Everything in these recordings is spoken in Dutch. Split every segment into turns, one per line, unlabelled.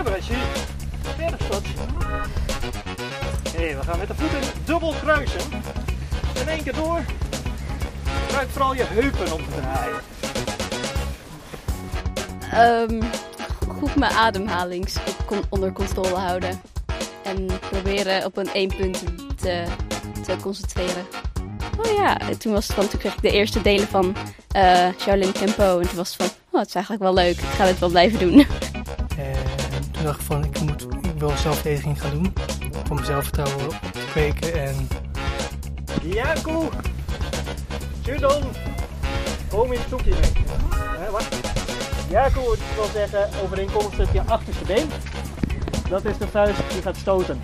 Ja. Hé, we gaan met de voeten dubbel kruisen. In één keer door. Gebruik vooral je heupen om te draaien.
Ehm, goed mijn ademhaling onder controle houden. En proberen op een één punt te, te concentreren. Oh ja, toen was het van, toen kreeg ik de eerste delen van eh Shaolin Tempo. En toen was het van, oh, het is eigenlijk wel leuk. Ik ga dit wel blijven doen.
Toen dacht ik van, ik, moet, ik wil zelfverdediging gaan doen. Om mijn zelfvertrouwen te kweken. En
Yaku! Judon! Kom in Tsuki mee. Hè, wat? Yaku wil zeggen overeenkomstig je achterste been. Dat is de vuist die gaat stoten.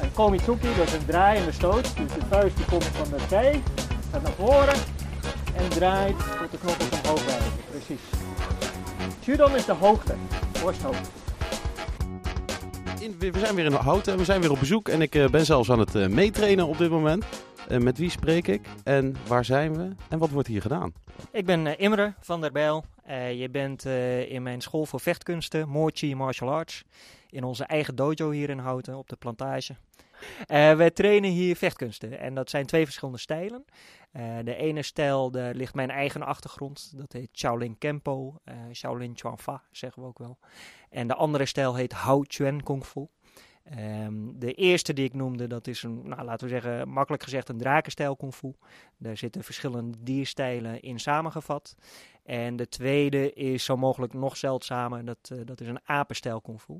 En Komitsuki, dat is een draaiende stoot. Dus de vuist die komt van de zij, gaat naar voren en draait tot de knokkels omhoog wijzen. Precies. Judon is de hoogte, borsthoogte.
In- we zijn weer in Houten en we zijn weer op bezoek. En ik eh, ben zelfs aan het eh, meetrainen op dit moment. Eh, met wie spreek ik? En waar zijn we? En wat wordt hier gedaan?
Ik ben Imre van der Bijl. Eh, je bent eh, in mijn school voor vechtkunsten, Mochi Martial Arts. In onze eigen dojo hier in Houten op de plantage. Eh, wij trainen hier vechtkunsten en dat zijn twee verschillende stijlen. Eh, de ene stijl, daar ligt mijn eigen achtergrond. Dat heet Shaolin Kempo, eh Shaolin Chuan Fa zeggen we ook wel. En de andere stijl heet Hao Chuan Kung Fu. Ehm, de eerste die ik noemde, dat is een, nou, laten we zeggen, makkelijk gezegd een drakenstijl kung fu. Daar zitten verschillende dierstijlen in samengevat. En de tweede is zo mogelijk nog zeldzamer, dat, dat is een apenstijl kung fu.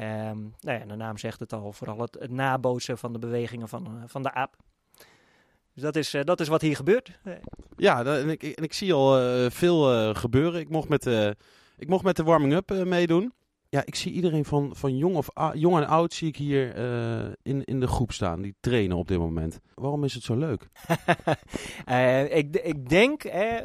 Ehm, nou ja, de naam zegt het al, vooral het, nabootsen van de bewegingen van, eh, van de aap. Dus dat is, eh, dat is wat hier gebeurt.
Ja, en ik, ik zie al eh, veel gebeuren. Ik mocht met, ik mocht met de warming-up meedoen. Ja, ik zie iedereen van, van jong, of, jong en oud zie ik hier eh, in, in de groep staan. Die trainen op dit moment. Waarom is het zo leuk?
Eh, ik, ik denk, hè,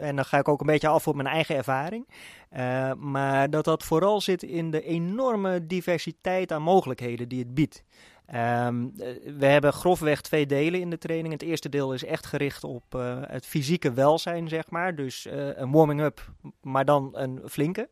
en dan ga ik ook een beetje af op mijn eigen ervaring, eh, maar dat dat vooral zit in de enorme diversiteit aan mogelijkheden die het biedt. Ehm, eh, we hebben grofweg twee delen in de training. Het eerste deel is echt gericht op eh, het fysieke welzijn, zeg maar. Dus eh, een warming-up, maar dan een flinke.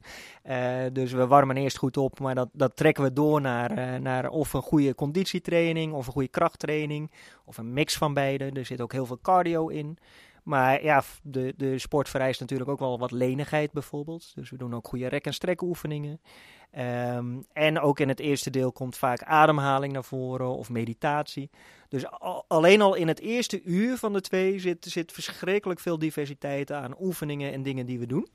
Dus we warmen eerst goed op, maar dat, dat trekken we door naar, naar of een goede conditietraining of een goede krachttraining. Of een mix van beide. Er zit ook heel veel cardio in. Maar ja, de, de sport vereist natuurlijk ook wel wat lenigheid bijvoorbeeld. Dus we doen ook goede rek- en strekoefeningen. Ehm, en ook in het eerste deel komt vaak ademhaling naar voren of meditatie. Dus al- alleen al in het eerste uur van de twee zit, zit verschrikkelijk veel diversiteit aan oefeningen en dingen die we doen.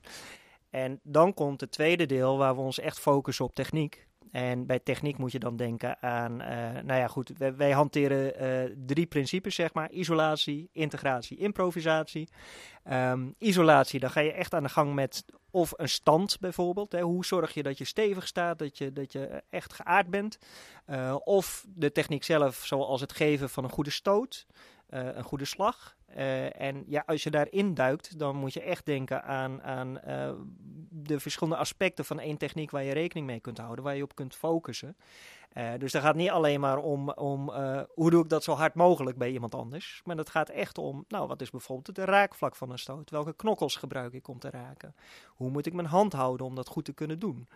En dan komt het tweede deel waar we ons echt focussen op techniek. En bij techniek moet je dan denken aan, eh, nou ja goed, wij, hanteren eh, drie principes zeg maar. Isolatie, integratie, improvisatie. Ehm, isolatie, dan ga je echt aan de gang met of een stand bijvoorbeeld. Hè. Hoe zorg je dat je stevig staat, dat je, dat je echt geaard bent. Eh, of de techniek zelf, zoals het geven van een goede stoot, een goede slag. Eh, en ja, als je daarin duikt, dan moet je echt denken aan, aan eh, de verschillende aspecten van één techniek waar je rekening mee kunt houden, waar je op kunt focussen. Eh, dus dat gaat niet alleen maar om, om hoe doe ik dat zo hard mogelijk bij iemand anders. Maar dat gaat echt om, nou, wat is bijvoorbeeld het raakvlak van een stoot? Welke knokkels gebruik ik om te raken? Hoe moet ik mijn hand houden om dat goed te kunnen doen?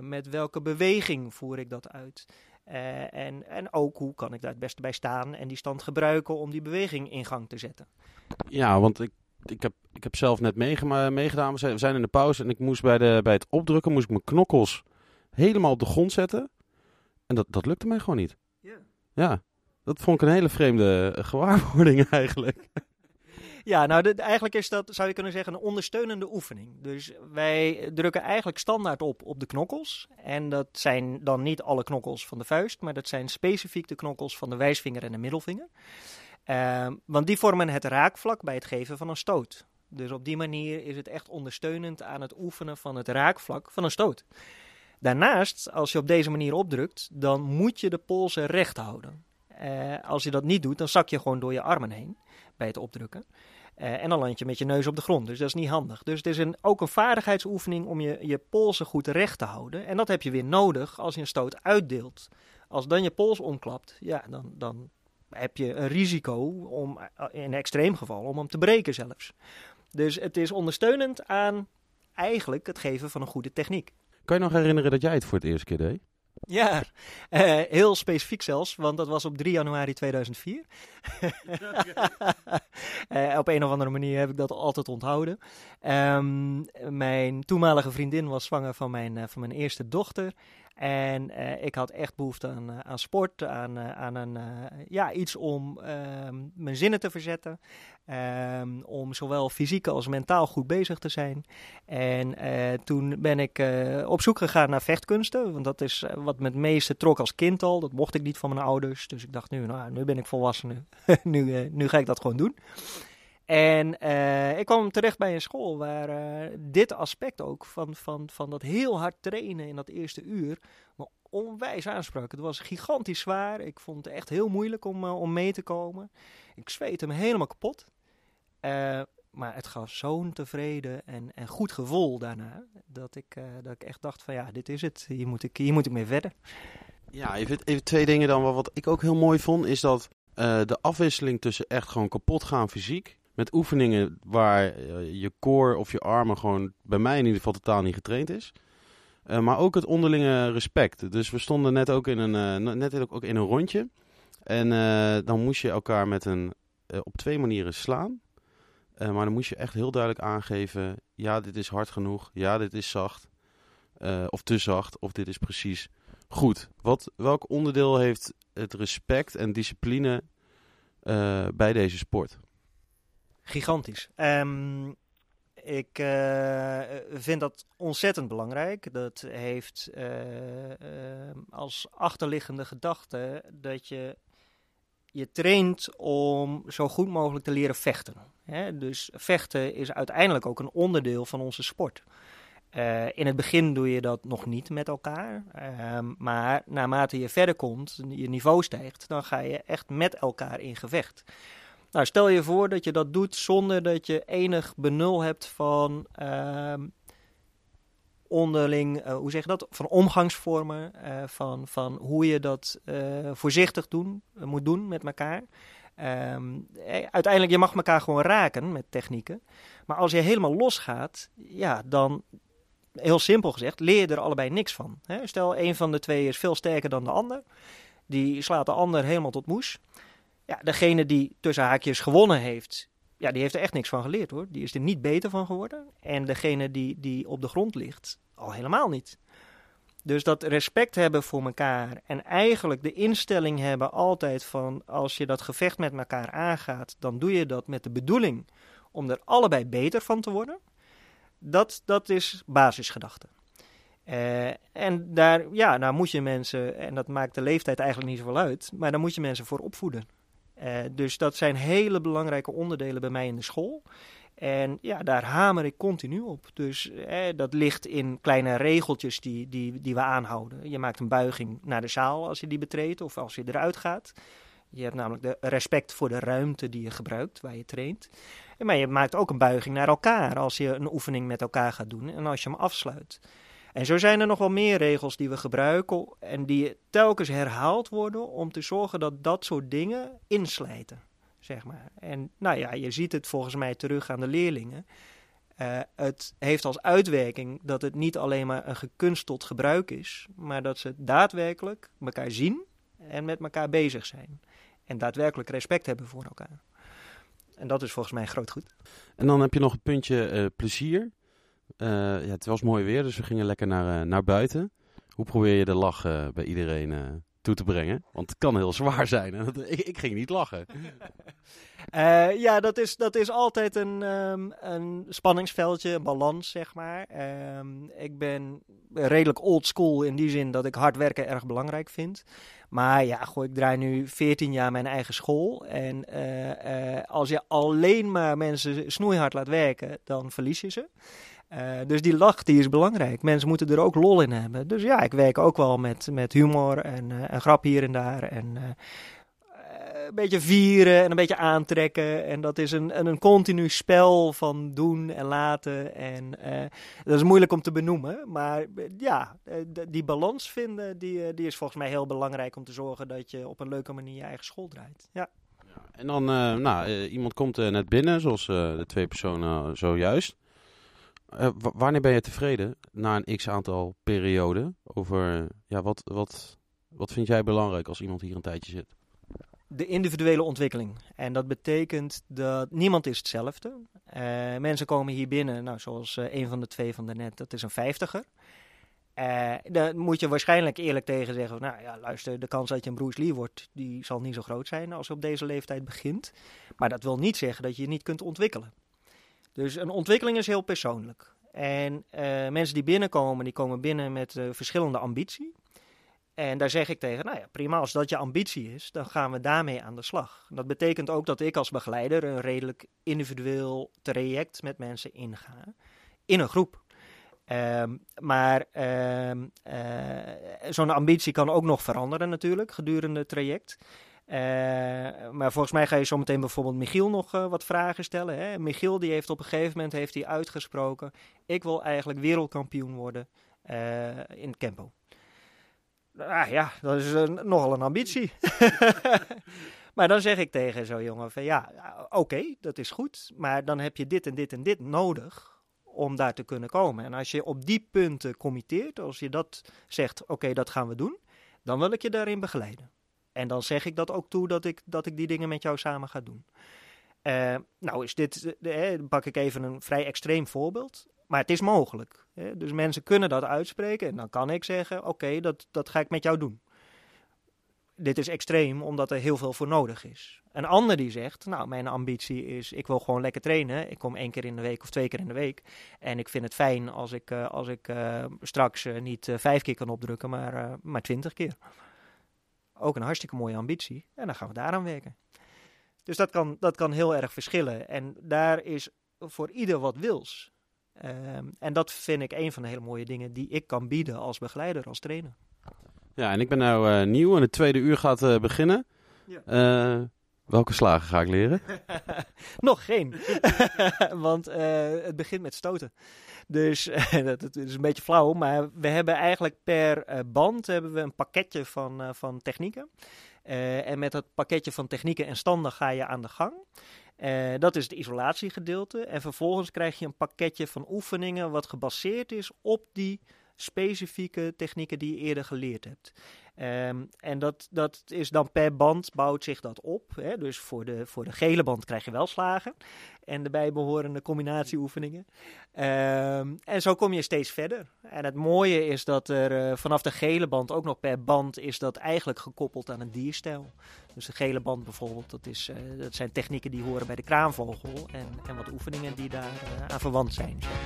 Met welke beweging voer ik dat uit? Eh, en, en ook hoe kan ik daar het beste bij staan en die stand gebruiken om die beweging in gang te zetten.
Ja, want ik, ik, heb, ik heb zelf net meegedaan. We zijn, we zijn in de pauze en ik moest bij, de, bij het opdrukken moest ik mijn knokkels helemaal op de grond zetten. En dat, dat lukte mij gewoon niet.
Ja.
Ja, dat vond ik een hele vreemde eh, gewaarwording eigenlijk.
Ja, nou eigenlijk is dat, zou je kunnen zeggen, een ondersteunende oefening. Dus wij drukken eigenlijk standaard op op de knokkels. En dat zijn dan niet alle knokkels van de vuist, maar dat zijn specifiek de knokkels van de wijsvinger en de middelvinger. Ehm, want die vormen het raakvlak bij het geven van een stoot. Dus op die manier is het echt ondersteunend aan het oefenen van het raakvlak van een stoot. Daarnaast, als je op deze manier opdrukt, dan moet je de polsen recht houden. Eh, als je dat niet doet, dan zak je gewoon door je armen heen bij het opdrukken. Eh, en dan land je met je neus op de grond. Dus dat is niet handig. Dus het is een, ook een vaardigheidsoefening om je, je polsen goed recht te houden. En dat heb je weer nodig als je een stoot uitdeelt. Als dan je pols omklapt, ja, dan, dan heb je een risico om, eh, in een extreem geval, om hem te breken zelfs. Dus het is ondersteunend aan, eigenlijk het geven van een goede techniek.
Kan je nog herinneren dat jij het voor het eerst keer deed?
Ja, eh, heel specifiek zelfs, want dat was op 3 januari 2004. Eh, op een of andere manier heb ik dat altijd onthouden. Ehm, mijn toenmalige vriendin was zwanger van mijn, eh, van mijn eerste dochter. En eh, ik had echt behoefte aan, eh, aan sport, aan, eh, aan een, ja, iets om ehm, mijn zinnen te verzetten. Ehm, om zowel fysiek als mentaal goed bezig te zijn. En toen ben ik op zoek gegaan naar vechtkunsten. Want dat is wat me het meeste trok als kind al. Dat mocht ik niet van mijn ouders. Dus ik dacht nu, nou, nu ben ik volwassen. nu, nu ga ik dat gewoon doen. En eh, ik kwam terecht bij een school waar eh, dit aspect ook van, van, van dat heel hard trainen in dat eerste uur me onwijs aansprak. Het was gigantisch zwaar. Ik vond het echt heel moeilijk om, eh, om mee te komen. Ik zweette me helemaal kapot. Maar het gaf zo'n tevreden en, en goed gevoel daarna. Dat ik, dat ik echt dacht van ja, dit is het. Hier moet ik, hier moet ik mee verder.
Ja, even, even twee dingen dan. Wat- ik ook heel mooi vond, is dat de afwisseling tussen echt gewoon kapot gaan fysiek. Met oefeningen waar eh, je core of je armen gewoon bij mij in ieder geval totaal niet getraind is. Eh, maar ook het onderlinge respect. Dus we stonden net ook in een, eh, net ook in een rondje. En dan moest je elkaar met een, op twee manieren slaan. Maar dan moest je echt heel duidelijk aangeven: ja, dit is hard genoeg. Ja, dit is zacht. Of te zacht. Of dit is precies goed. Wat, welk onderdeel heeft het respect en discipline bij deze sport?
Gigantisch. Ehm, ik eh, vind dat ontzettend belangrijk. Dat heeft eh, eh, als achterliggende gedachte dat je je traint om zo goed mogelijk te leren vechten. Hè? Dus vechten is uiteindelijk ook een onderdeel van onze sport. Eh, in het begin doe je dat nog niet met elkaar. Ehm, maar naarmate je verder komt, je niveau stijgt, dan ga je echt met elkaar in gevecht. Nou, stel je voor dat je dat doet zonder dat je enig benul hebt van ehm, onderling, eh, hoe zeg je dat, van omgangsvormen, eh, van, van hoe je dat eh, voorzichtig doen, moet doen met elkaar. Eh, uiteindelijk, je mag elkaar gewoon raken met technieken. Maar als je helemaal losgaat, ja, dan, heel simpel gezegd, leer je er allebei niks van. Hè? Stel, een van de twee is veel sterker dan de ander. Die slaat de ander helemaal tot moes. Ja, degene die tussen haakjes gewonnen heeft, ja, die heeft er echt niks van geleerd hoor. Die is er niet beter van geworden. En degene die, die op de grond ligt, al helemaal niet. Dus dat respect hebben voor elkaar en eigenlijk de instelling hebben altijd van als je dat gevecht met elkaar aangaat, dan doe je dat met de bedoeling om er allebei beter van te worden. Dat, dat is basisgedachte. Eh, en daar, ja, daar moet je mensen, en dat maakt de leeftijd eigenlijk niet zoveel uit, maar daar moet je mensen voor opvoeden. Eh, dus dat zijn hele belangrijke onderdelen bij mij in de school. En ja, daar hamer ik continu op. Dus eh, dat ligt in kleine regeltjes die, die, die we aanhouden. Je maakt een buiging naar de zaal als je die betreedt of als je eruit gaat. Je hebt namelijk de respect voor de ruimte die je gebruikt, waar je traint. Maar je maakt ook een buiging naar elkaar als je een oefening met elkaar gaat doen en als je hem afsluit. En zo zijn er nog wel meer regels die we gebruiken en die telkens herhaald worden om te zorgen dat dat soort dingen inslijten, zeg maar. En nou ja, je ziet het volgens mij terug aan de leerlingen. Uh, het heeft als uitwerking dat het niet alleen maar een gekunsteld gebruik is, maar dat ze daadwerkelijk elkaar zien en met elkaar bezig zijn. En daadwerkelijk respect hebben voor elkaar. En dat is volgens mij groot goed.
En dan heb je nog het puntje uh, plezier. Uh, ja, het was mooi weer, dus we gingen lekker naar, uh, naar buiten. Hoe probeer je de lach uh, bij iedereen toe te brengen? Want het kan heel zwaar zijn. ik, ik ging niet lachen.
Ja, dat is, dat is altijd een, um, een spanningsveldje, een balans, zeg maar. Um, ik ben redelijk old school in die zin dat ik hard werken erg belangrijk vind. Maar ja, goh, ik draai nu 14 jaar mijn eigen school. En als je alleen maar mensen snoeihard laat werken, dan verlies je ze. Uh, dus die lach die is belangrijk. Mensen moeten er ook lol in hebben. Dus ja, ik werk ook wel met, met humor en, uh, en grap hier en daar. En uh, een beetje vieren en een beetje aantrekken. En dat is een, een, een continu spel van doen en laten. En dat is moeilijk om te benoemen. Maar ja, die balans vinden, die, die is volgens mij heel belangrijk om te zorgen dat je op een leuke manier je eigen school draait. Ja
en dan, nou, iemand komt net binnen, zoals de twee personen zojuist. Eh, wa- wanneer ben je tevreden na een x aantal perioden? Over, ja, wat, wat, wat vind jij belangrijk als iemand hier een tijdje zit?
de individuele ontwikkeling. En dat betekent dat niemand is hetzelfde. Eh mensen komen hier binnen, nou, zoals eh, een van de twee van daarnet, dat is een vijftiger. Eh daar moet je waarschijnlijk eerlijk tegen zeggen, nou ja, luister, de kans dat je een Bruce Lee wordt, die zal niet zo groot zijn als je op deze leeftijd begint. Maar dat wil niet zeggen dat je je niet kunt ontwikkelen. Dus een ontwikkeling is heel persoonlijk. En eh, mensen die binnenkomen, die komen binnen met eh, verschillende ambitie. En daar zeg ik tegen, nou ja, prima, als dat je ambitie is, dan gaan we daarmee aan de slag. Dat betekent ook dat ik als begeleider een redelijk individueel traject met mensen inga. In een groep. Ehm, maar ehm, eh, zo'n ambitie kan ook nog veranderen natuurlijk gedurende het traject. Eh, maar volgens mij ga je zometeen bijvoorbeeld Michiel nog eh, wat vragen stellen. Hè? Michiel die heeft op een gegeven moment heeft hij uitgesproken... ik wil eigenlijk wereldkampioen worden eh, in Kempo. Ah ja, dat is nogal een ambitie. maar dan zeg ik tegen zo'n jongen van ja, oké, dat is goed. Maar dan heb je dit en dit en dit nodig om daar te kunnen komen. En als je op die punten committeert, als je dat zegt, oké, dat gaan we doen, dan wil ik je daarin begeleiden. En dan zeg ik dat ook toe dat ik, dat ik die dingen met jou samen ga doen. Eh, nou is dit, eh, dan pak ik even een vrij extreem voorbeeld. Maar het is mogelijk. Hè? Dus mensen kunnen dat uitspreken. En dan kan ik zeggen: Oké, dat, dat ga ik met jou doen. Dit is extreem, omdat er heel veel voor nodig is. Een ander die zegt: Nou, mijn ambitie is: ik wil gewoon lekker trainen. Ik kom één keer in de week of twee keer in de week. En ik vind het fijn als ik, eh, als ik eh, straks eh, niet eh, vijf keer kan opdrukken, maar, eh, maar twintig keer. Ook een hartstikke mooie ambitie. En dan gaan we daaraan werken. Dus dat kan, dat kan heel erg verschillen. En daar is voor ieder wat wils. Ehm, en dat vind ik een van de hele mooie dingen die ik kan bieden als begeleider, als trainer.
Ja, en ik ben nou eh, nieuw en het tweede uur gaat eh, beginnen.
Ja.
Eh, welke slagen ga ik leren?
Nog geen. Want eh, het begint met stoten. Dus dat, is een beetje flauw. Maar we hebben eigenlijk per eh, band hebben we een pakketje van, eh, van technieken. En met dat pakketje van technieken en standen ga je aan de gang. Dat is het isolatiegedeelte. En vervolgens krijg je een pakketje van oefeningen wat gebaseerd is op die specifieke technieken die je eerder geleerd hebt. Ehm, en dat, dat is dan per band bouwt zich dat op. Hè? Dus voor de, voor de gele band krijg je wel slagen. En de bijbehorende combinatieoefeningen. Ehm, en zo kom je steeds verder. En het mooie is dat er eh, vanaf de gele band ook nog per band is dat eigenlijk gekoppeld aan een dierstijl. Dus de gele band bijvoorbeeld, dat, is, eh, dat zijn technieken die horen bij de kraanvogel. En, en wat oefeningen die daar eh, aan verwant zijn. Zeg.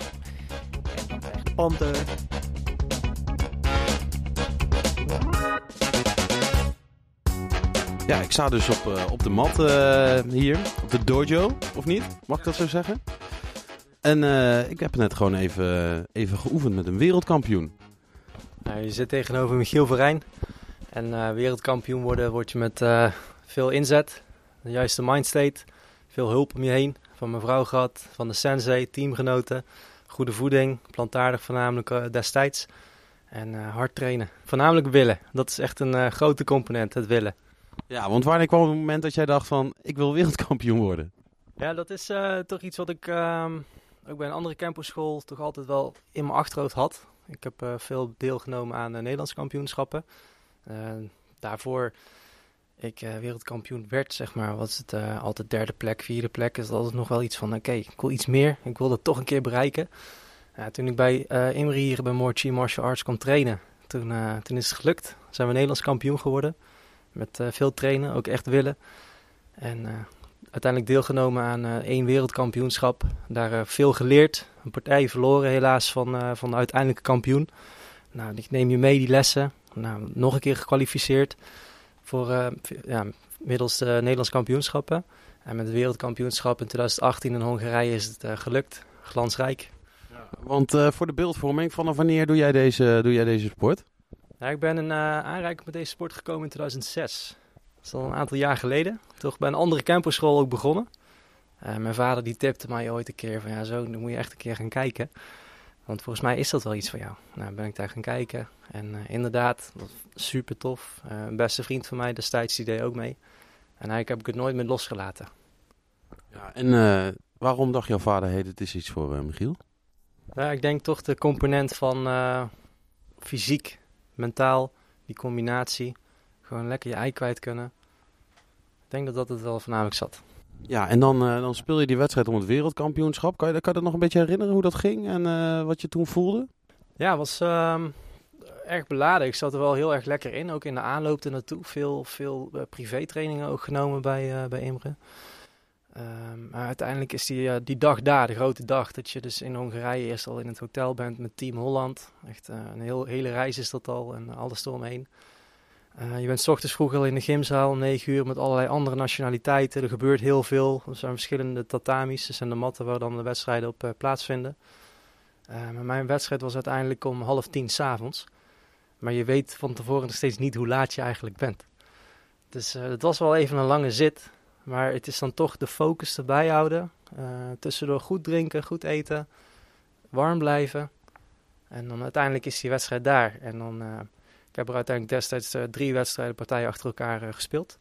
Ja, ik sta dus op, eh, op de mat eh, hier, op de dojo, of niet? Mag ik dat zo zeggen? En eh, ik heb net gewoon even, even geoefend met een wereldkampioen.
Nou, je zit tegenover Michiel Verijn. En wereldkampioen worden word je met veel inzet, de juiste mindstate, veel hulp om je heen. Van mijn vrouw gehad, van de sensei, teamgenoten, goede voeding, plantaardig voornamelijk destijds. En hard trainen. Voornamelijk willen. Dat is echt een grote component, het willen.
Ja, want wanneer kwam het moment dat jij dacht van, ik wil wereldkampioen worden?
Ja, dat is eh, toch iets wat ik ehm, ook bij een andere camperschool toch altijd wel in mijn achterhoofd had. Ik heb eh, veel deelgenomen aan de Nederlandse kampioenschappen. Eh, daarvoor ik eh, wereldkampioen werd, zeg maar, was het eh, altijd derde plek, vierde plek. Is altijd nog wel iets van, oké, ik wil iets meer. Ik wil dat toch een keer bereiken. Toen ik bij eh Imri hier bij Morchi Martial Arts kwam trainen, toen, eh, toen is het gelukt. Zijn we Nederlands kampioen geworden. Met eh, veel trainen, ook echt willen. En eh, uiteindelijk deelgenomen aan eh, één wereldkampioenschap. Daar veel geleerd. Een partij verloren helaas van, van de uiteindelijke kampioen. Nou, ik neem je mee die lessen. Nou, nog een keer gekwalificeerd voor eh, ja, middels de Nederlandse kampioenschappen. En met het wereldkampioenschap in 2018 in Hongarije is het gelukt. Glansrijk.
Want eh, voor de beeldvorming, vanaf wanneer doe jij deze, doe jij deze sport?
Ja, ik ben in eh, aanraking met deze sport gekomen in 2006. Dat is al een aantal jaar geleden. Toch bij een andere camperschool ook begonnen. Eh, mijn vader die tipte mij ooit een keer van ja, zo, dan moet je echt een keer gaan kijken. Want volgens mij is dat wel iets voor jou. Nou, ben ik daar gaan kijken. En eh, inderdaad, dat super tof. Een beste vriend van mij destijds, die deed ook mee. En eigenlijk heb ik het nooit meer losgelaten.
Ja, en waarom dacht jouw vader, hey, dit is iets voor Michiel?
Ja, ik denk toch de component van fysiek, mentaal, die combinatie. Gewoon lekker je ei kwijt kunnen. Ik denk dat dat het wel voornamelijk zat.
Ja, en dan, eh, dan speel je die wedstrijd om het wereldkampioenschap. Kan je, kan je dat nog een beetje herinneren hoe dat ging en eh, wat je toen voelde?
Ja, het was ehm, erg beladen. Ik zat er wel heel erg lekker in, ook in de aanloop er naartoe. Veel, veel uh, privétrainingen ook genomen bij, bij Imre. Um, maar uiteindelijk is die, die dag daar, de grote dag, dat je dus in Hongarije eerst al in het hotel bent met Team Holland. Echt een heel, hele reis is dat al en alles eromheen. Uh, je bent s ochtends vroeg al in de gymzaal om 9 uur met allerlei andere nationaliteiten. Er gebeurt heel veel. Er zijn verschillende tatamis. Dat zijn de matten waar dan de wedstrijden op uh, plaatsvinden. Uh, mijn wedstrijd was uiteindelijk om half tien s'avonds. Maar je weet van tevoren nog steeds niet hoe laat je eigenlijk bent. Dus het was wel even een lange zit. Maar het is dan toch de focus erbij houden. tussendoor goed drinken, goed eten, warm blijven. En dan uiteindelijk is die wedstrijd daar. En dan ik heb er uiteindelijk destijds uh, drie wedstrijden partijen achter elkaar uh, gespeeld.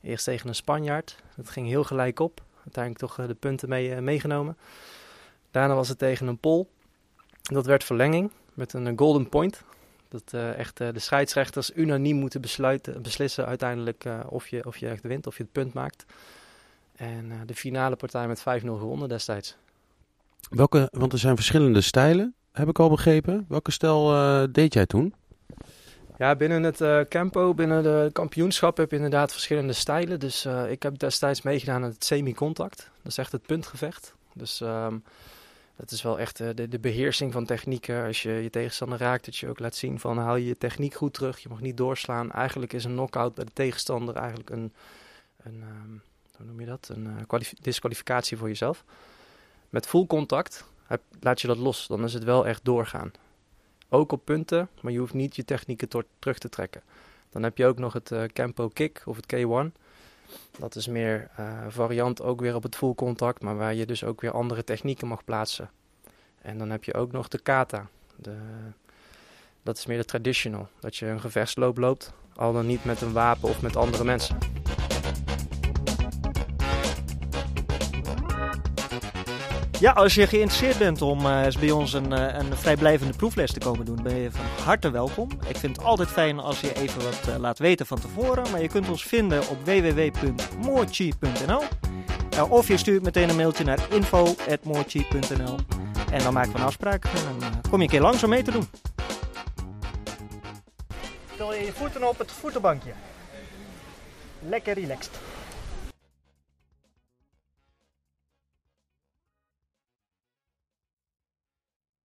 Eerst tegen een Spanjaard. Dat ging heel gelijk op. Uiteindelijk toch uh, de punten mee, meegenomen. Daarna was het tegen een Pol. Dat werd verlenging met een golden point. Dat echt de scheidsrechters unaniem moeten besluiten, beslissen uiteindelijk of, je, of je echt wint, of je het punt maakt. En de finale partij met 5-0 gewonnen destijds.
Welke, want er zijn verschillende stijlen, heb ik al begrepen. Welke stijl deed jij toen?
Ja, binnen het Campo, binnen de kampioenschap heb je inderdaad verschillende stijlen. Dus ik heb destijds meegedaan aan het semi-contact. Dat is echt het puntgevecht. Dus um, dat is wel echt uh, de, de, beheersing van technieken. Als je je tegenstander raakt, dat je ook laat zien van haal je je techniek goed terug. Je mag niet doorslaan. Eigenlijk is een knockout bij de tegenstander eigenlijk een, een um, hoe noem je dat? Een disqualificatie voor jezelf. Met full contact laat je dat los. Dan is het wel echt doorgaan ook op punten, maar je hoeft niet je technieken terug te trekken. Dan heb je ook nog het uh, Kick of het K1. Dat is meer uh, variant ook weer op het full contact, maar waar je dus ook weer andere technieken mag plaatsen. En dan heb je ook nog de kata. De, dat is meer de traditional. Dat je een gevechtsloop loopt, al dan niet met een wapen of met andere mensen.
Ja, als je geïnteresseerd bent om uh, bij ons een, uh, een vrijblijvende proefles te komen doen, ben je van harte welkom. Ik vind het altijd fijn als je even wat uh, laat weten van tevoren, maar je kunt ons vinden op www.moorchi.nl of je stuurt meteen een mailtje naar info.moorchi.nl en dan maken we een afspraak en dan kom je een keer langs om mee te doen.
Stel je je voeten op het voetenbankje. Lekker relaxed.